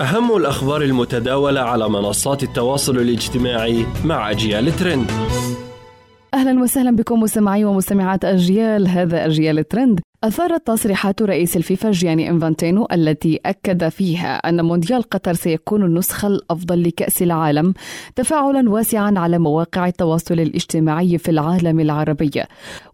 أهم الأخبار المتداولة على منصات التواصل الاجتماعي مع أجيال ترند. أهلا وسهلا بكم مستمعي ومستمعات أجيال هذا أجيال ترند. أثارت تصريحات رئيس الفيفا جياني إنفانتينو التي أكد فيها أن مونديال قطر سيكون النسخة الأفضل لكأس العالم تفاعلا واسعا على مواقع التواصل الاجتماعي في العالم العربي.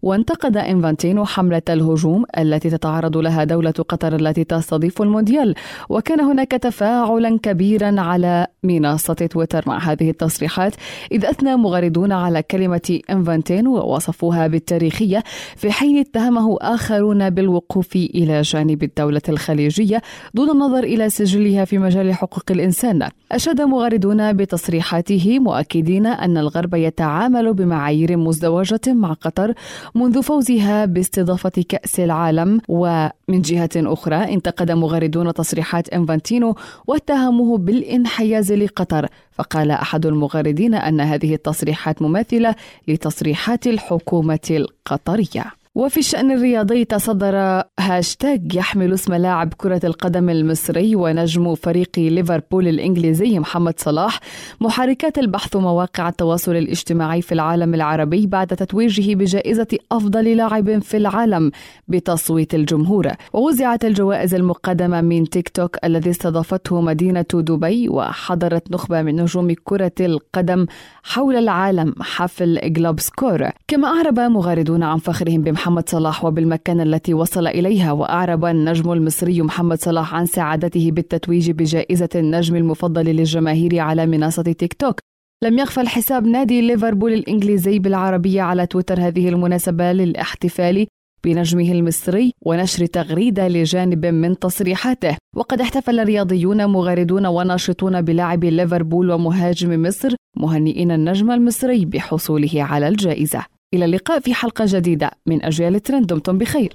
وانتقد إنفانتينو حملة الهجوم التي تتعرض لها دولة قطر التي تستضيف المونديال وكان هناك تفاعلا كبيرا على منصة تويتر مع هذه التصريحات إذ أثنى مغردون على كلمة إنفانتينو ووصفوها بالتاريخية في حين اتهمه آخرون يدعون بالوقوف إلى جانب الدولة الخليجية دون النظر إلى سجلها في مجال حقوق الإنسان. أشاد مغردون بتصريحاته مؤكدين أن الغرب يتعامل بمعايير مزدوجة مع قطر منذ فوزها باستضافة كأس العالم. ومن جهة أخرى انتقد مغردون تصريحات إنفانتينو واتهموه بالانحياز لقطر. فقال أحد المغردين أن هذه التصريحات مماثلة لتصريحات الحكومة القطرية. وفي الشأن الرياضي تصدر هاشتاج يحمل اسم لاعب كرة القدم المصري ونجم فريق ليفربول الإنجليزي محمد صلاح. محركات البحث ومواقع التواصل الاجتماعي في العالم العربي بعد تتويجه بجائزة أفضل لاعب في العالم بتصويت الجمهور. ووزعت الجوائز المقدمة من تيك توك الذي استضافته مدينة دبي وحضرت نخبة من نجوم كرة القدم حول العالم حفل جلوب سوكر. كما أعرب مغردون عن فخرهم بمحمد محمد صلاح وبالمكانة التي وصل إليها وأعرب النجم المصري محمد صلاح عن سعادته بالتتويج بجائزة النجم المفضل للجماهير على منصة تيك توك. لم يغفل حساب نادي ليفربول الإنجليزي بالعربية على تويتر هذه المناسبة للاحتفال بنجمه المصري ونشر تغريدة لجانب من تصريحاته. وقد احتفل الرياضيون مغردون وناشطون بلاعب ليفربول ومهاجم مصر مهنئين النجم المصري بحصوله على الجائزة. إلى اللقاء في حلقة جديدة من أجيال ترند دمتم بخير.